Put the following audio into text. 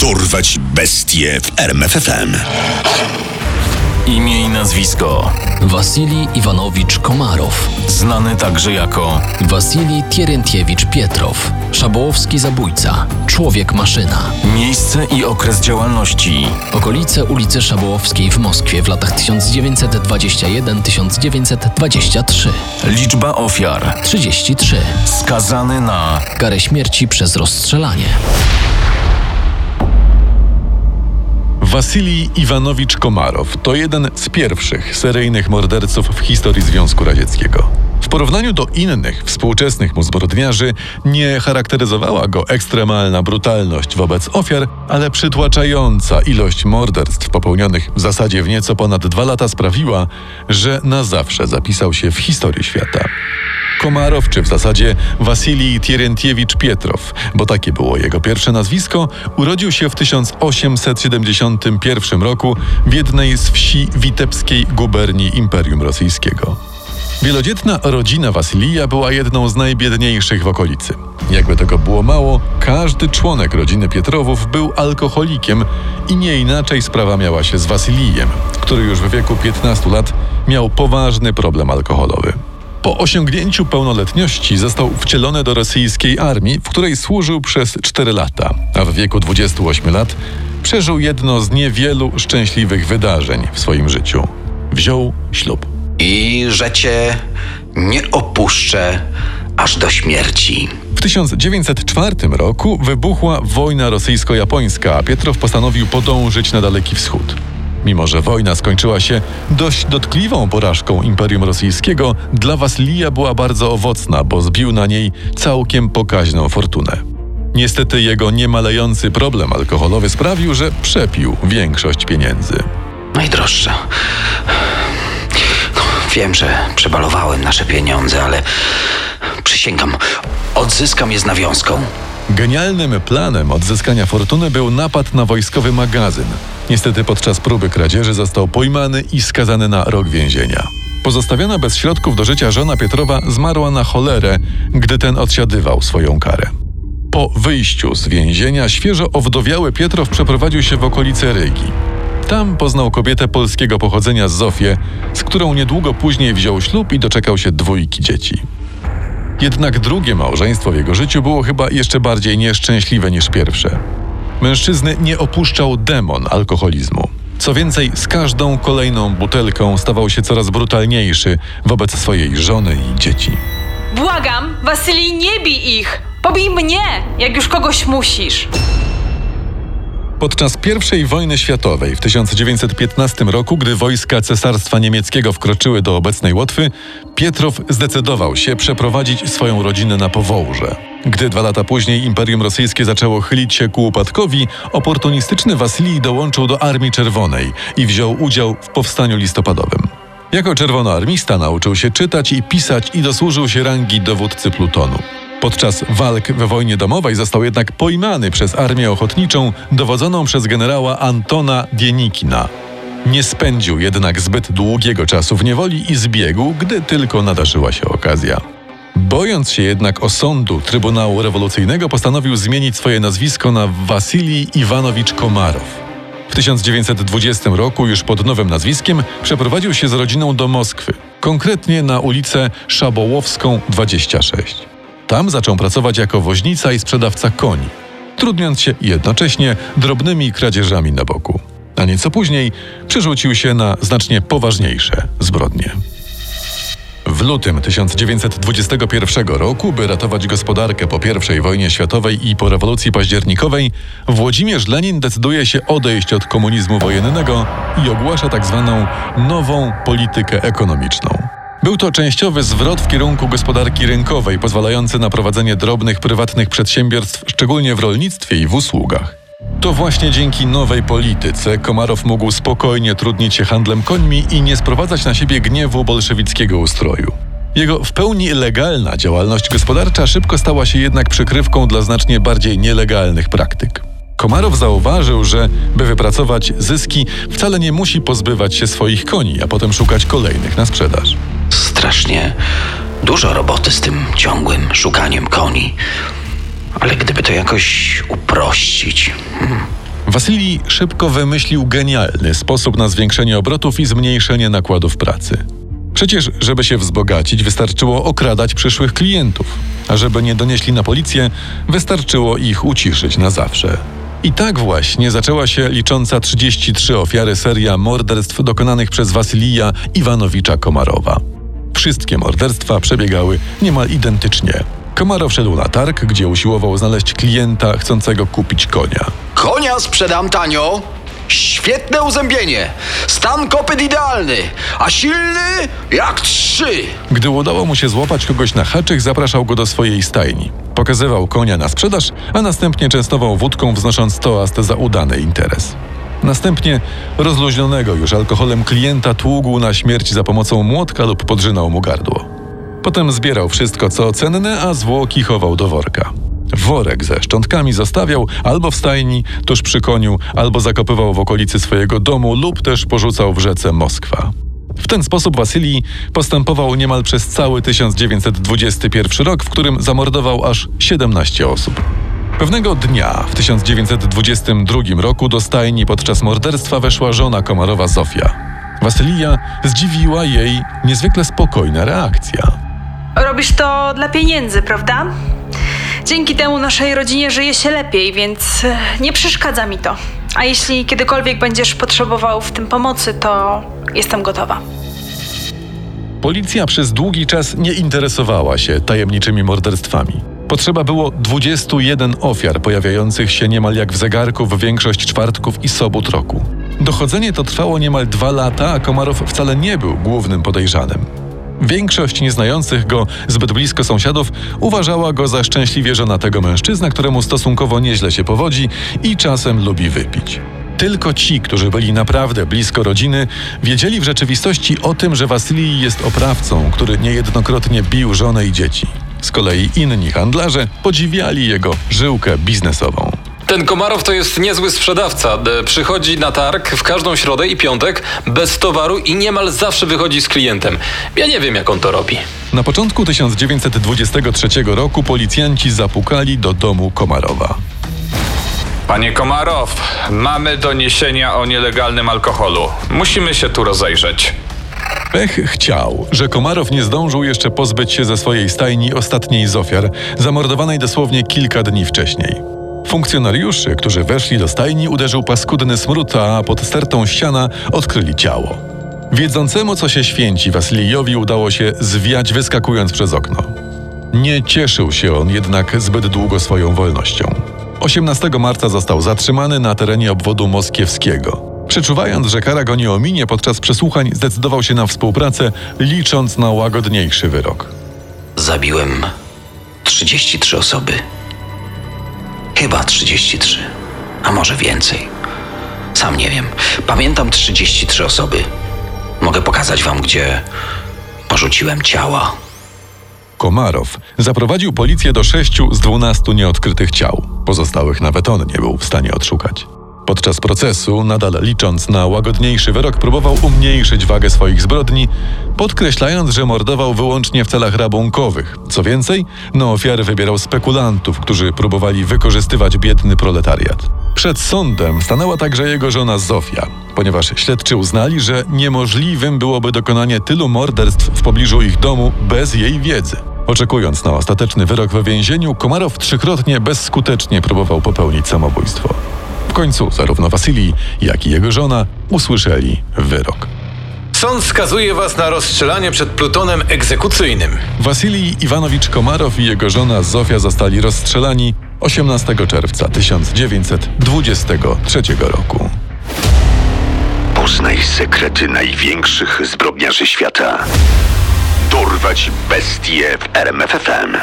Dorwać bestie w RMFFM. Imię i nazwisko. Wasilij Iwanowicz Komarow. Znany także jako Wasilij Tierentiewicz Pietrow. Szabołowski zabójca. Człowiek maszyna. miejsce i okres działalności. Okolice ulicy Szabołowskiej w Moskwie w latach 1921-1923. Liczba ofiar. 33. Skazany na Karę śmierci przez rozstrzelanie. Wasilij Iwanowicz Komarow to jeden z pierwszych seryjnych morderców w historii Związku Radzieckiego. W porównaniu do innych współczesnych mu zbrodniarzy nie charakteryzowała go ekstremalna brutalność wobec ofiar, ale przytłaczająca ilość morderstw popełnionych w zasadzie w nieco ponad dwa lata sprawiła, że na zawsze zapisał się w historii świata. Komarow, czy w zasadzie Wasilij Tierentiewicz Pietrow, bo takie było jego pierwsze nazwisko, urodził się w 1871 roku w jednej z wsi witebskiej guberni Imperium Rosyjskiego. Wielodzietna rodzina Wasylija była jedną z najbiedniejszych w okolicy. Jakby tego było mało, każdy członek rodziny Pietrowów był alkoholikiem i nie inaczej sprawa miała się z Wasylijem, który już w wieku 15 lat miał poważny problem alkoholowy. Po osiągnięciu pełnoletności został wcielony do rosyjskiej armii, w której służył przez 4 lata, a w wieku 28 lat przeżył jedno z niewielu szczęśliwych wydarzeń w swoim życiu. Wziął ślub. i że cię nie opuszczę aż do śmierci. W 1904 roku wybuchła wojna rosyjsko-japońska, a Pietrow postanowił podążyć na Daleki Wschód. Mimo, że wojna skończyła się dość dotkliwą porażką Imperium Rosyjskiego, dla Wasilija była bardzo owocna, bo zbił na niej całkiem pokaźną fortunę. Niestety jego niemalejący problem alkoholowy sprawił, że przepił większość pieniędzy. Najdroższa. No, Wiem, że przebalowałem nasze pieniądze, ale przysięgam, odzyskam je z nawiązką. Genialnym planem odzyskania fortuny był napad na wojskowy magazyn. Niestety podczas próby kradzieży został pojmany i skazany na rok więzienia. Pozostawiona bez środków do życia żona Pietrowa zmarła na cholerę, gdy ten odsiadywał swoją karę. Po wyjściu z więzienia świeżo owdowiały Pietrow przeprowadził się w okolice Rygi. Tam poznał kobietę polskiego pochodzenia Zofię, z którą niedługo później wziął ślub i doczekał się dwójki dzieci. Jednak drugie małżeństwo w jego życiu było chyba jeszcze bardziej nieszczęśliwe niż pierwsze. Mężczyzny nie opuszczał demon alkoholizmu. Co więcej, z każdą kolejną butelką stawał się coraz brutalniejszy wobec swojej żony i dzieci. Błagam, Wasylij, nie bij ich! Pobij mnie, jak już kogoś musisz. Podczas I wojny światowej w 1915 roku, gdy wojska Cesarstwa Niemieckiego wkroczyły do obecnej Łotwy, Pietrow zdecydował się przeprowadzić swoją rodzinę na Powołże. Gdy dwa lata później Imperium Rosyjskie zaczęło chylić się ku upadkowi, oportunistyczny Wasilij dołączył do Armii Czerwonej i wziął udział w powstaniu listopadowym. Jako czerwonoarmista nauczył się czytać i pisać i dosłużył się rangi dowódcy plutonu. Podczas walk we wojnie domowej został jednak pojmany przez armię ochotniczą dowodzoną przez generała Antona Dienikina. Nie spędził jednak zbyt długiego czasu w niewoli i zbiegł, gdy tylko nadarzyła się okazja. Bojąc się jednak osądu Trybunału Rewolucyjnego, postanowił zmienić swoje nazwisko na Wasilij Iwanowicz Komarow. W 1920 roku, już pod nowym nazwiskiem, przeprowadził się z rodziną do Moskwy, konkretnie na ulicę Szabołowską 26. Tam zaczął pracować jako woźnica i sprzedawca koni, trudniąc się jednocześnie drobnymi kradzieżami na boku. A nieco później przerzucił się na znacznie poważniejsze zbrodnie. W lutym 1921 roku, by ratować gospodarkę po I wojnie światowej i po rewolucji październikowej, Włodzimierz Lenin decyduje się odejść od komunizmu wojennego i ogłasza tzw. nową politykę ekonomiczną. Był to częściowy zwrot w kierunku gospodarki rynkowej, pozwalający na prowadzenie drobnych prywatnych przedsiębiorstw, szczególnie w rolnictwie i w usługach. To właśnie dzięki nowej polityce Komarow mógł spokojnie trudnić się handlem końmi i nie sprowadzać na siebie gniewu bolszewickiego ustroju. Jego w pełni legalna działalność gospodarcza szybko stała się jednak przykrywką dla znacznie bardziej nielegalnych praktyk. Komarow zauważył, że by wypracować zyski, wcale nie musi pozbywać się swoich koni, a potem szukać kolejnych na sprzedaż. Strasznie dużo roboty z tym ciągłym szukaniem koni. Ale gdyby to jakoś uprościć. Hmm. Szybko wymyślił genialny sposób na zwiększenie obrotów i zmniejszenie nakładów pracy. Przecież, żeby się wzbogacić, wystarczyło okradać przyszłych klientów, a żeby nie donieśli na policję, wystarczyło ich uciszyć na zawsze. I tak właśnie zaczęła się licząca 33 ofiary seria morderstw dokonanych przez Wasylija Iwanowicza Komarowa. Wszystkie morderstwa przebiegały niemal identycznie. Komarow szedł na targ, gdzie usiłował znaleźć klienta chcącego kupić konia. Konia sprzedam tanio. Świetne uzębienie. Stan kopyt idealny, a silny jak trzy. Gdy udało mu się złapać kogoś na haczyk, zapraszał go do swojej stajni. Pokazywał konia na sprzedaż, a następnie częstował wódką, wznosząc toast za udany interes. Następnie rozluźnionego już alkoholem klienta tługł na śmierć za pomocą młotka lub podrzynał mu gardło. Potem zbierał wszystko, co cenne, a zwłoki chował do worka. Worek ze szczątkami zostawiał albo w stajni, tuż przy koniu, albo zakopywał w okolicy swojego domu lub też porzucał w rzece Moskwa. W ten sposób Wasylii postępował niemal przez cały 1921 rok, w którym zamordował aż 17 osób. Pewnego dnia w 1922 roku do stajni podczas morderstwa weszła żona Komarowa Zofia. Wasylija zdziwiła jej niezwykle spokojna reakcja. Robisz to dla pieniędzy, prawda? Dzięki temu naszej rodzinie żyje się lepiej, więc e, nie przeszkadza mi to. A jeśli kiedykolwiek będziesz potrzebował w tym pomocy, to jestem gotowa. Policja przez długi czas nie interesowała się tajemniczymi morderstwami. Potrzeba było 21 ofiar pojawiających się niemal jak w zegarku w większość czwartków i sobot roku. Dochodzenie to trwało niemal dwa lata, a Komarow wcale nie był głównym podejrzanym. Większość nieznających go zbyt blisko sąsiadów uważała go za szczęśliwie żonatego mężczyznę, któremu stosunkowo nieźle się powodzi i czasem lubi wypić. Tylko ci, którzy byli naprawdę blisko rodziny, wiedzieli w rzeczywistości o tym, że Wasylij jest oprawcą, który niejednokrotnie bił żonę i dzieci. Z kolei inni handlarze podziwiali jego żyłkę biznesową. Ten Komarow to jest niezły sprzedawca. E, Przychodzi na targ w każdą środę i piątek bez towaru i niemal zawsze wychodzi z klientem. Ja nie wiem, jak on to robi. Na początku 1923 roku policjanci zapukali do domu Komarowa. Panie Komarow, mamy doniesienia o nielegalnym alkoholu. Musimy się tu rozejrzeć. Pech chciał, że Komarow nie zdążył jeszcze pozbyć się ze swojej stajni ostatniej z ofiar, zamordowanej dosłownie kilka dni wcześniej. Funkcjonariuszy, którzy weszli do stajni, uderzył paskudny smród, a pod stertą ściana odkryli ciało. Wiedzącemu, co się święci, Wasylijowi udało się zwiać, wyskakując przez okno. Nie cieszył się on jednak zbyt długo swoją wolnością. 18 marca został zatrzymany na terenie obwodu moskiewskiego. Przeczuwając, że kara go nie ominie, podczas przesłuchań zdecydował się na współpracę, licząc na łagodniejszy wyrok. Zabiłem 33 osoby. Chyba 33, a może więcej. Sam nie wiem. Pamiętam 33 osoby. Mogę pokazać wam, gdzie porzuciłem ciała. Komarow zaprowadził policję do sześciu z dwunastu nieodkrytych ciał. Pozostałych nawet on nie był w stanie odszukać. Podczas procesu, nadal licząc na łagodniejszy wyrok, próbował umniejszyć wagę swoich zbrodni, podkreślając, że mordował wyłącznie w celach rabunkowych. Co więcej, na ofiary wybierał spekulantów, którzy próbowali wykorzystywać biedny proletariat. Przed sądem stanęła także jego żona Zofia, ponieważ śledczy uznali, że niemożliwym byłoby dokonanie tylu morderstw w pobliżu ich domu bez jej wiedzy. Oczekując na ostateczny wyrok w więzieniu, Komarow trzykrotnie bezskutecznie próbował popełnić samobójstwo. W końcu zarówno Wasylii, jak i jego żona usłyszeli wyrok. Sąd skazuje was na rozstrzelanie przed plutonem egzekucyjnym. Wasylij Iwanowicz Komarow i jego żona Zofia zostali rozstrzelani 18 czerwca 1923 roku. Poznaj sekrety największych zbrodniarzy świata. Dorwać bestie w RMFFM.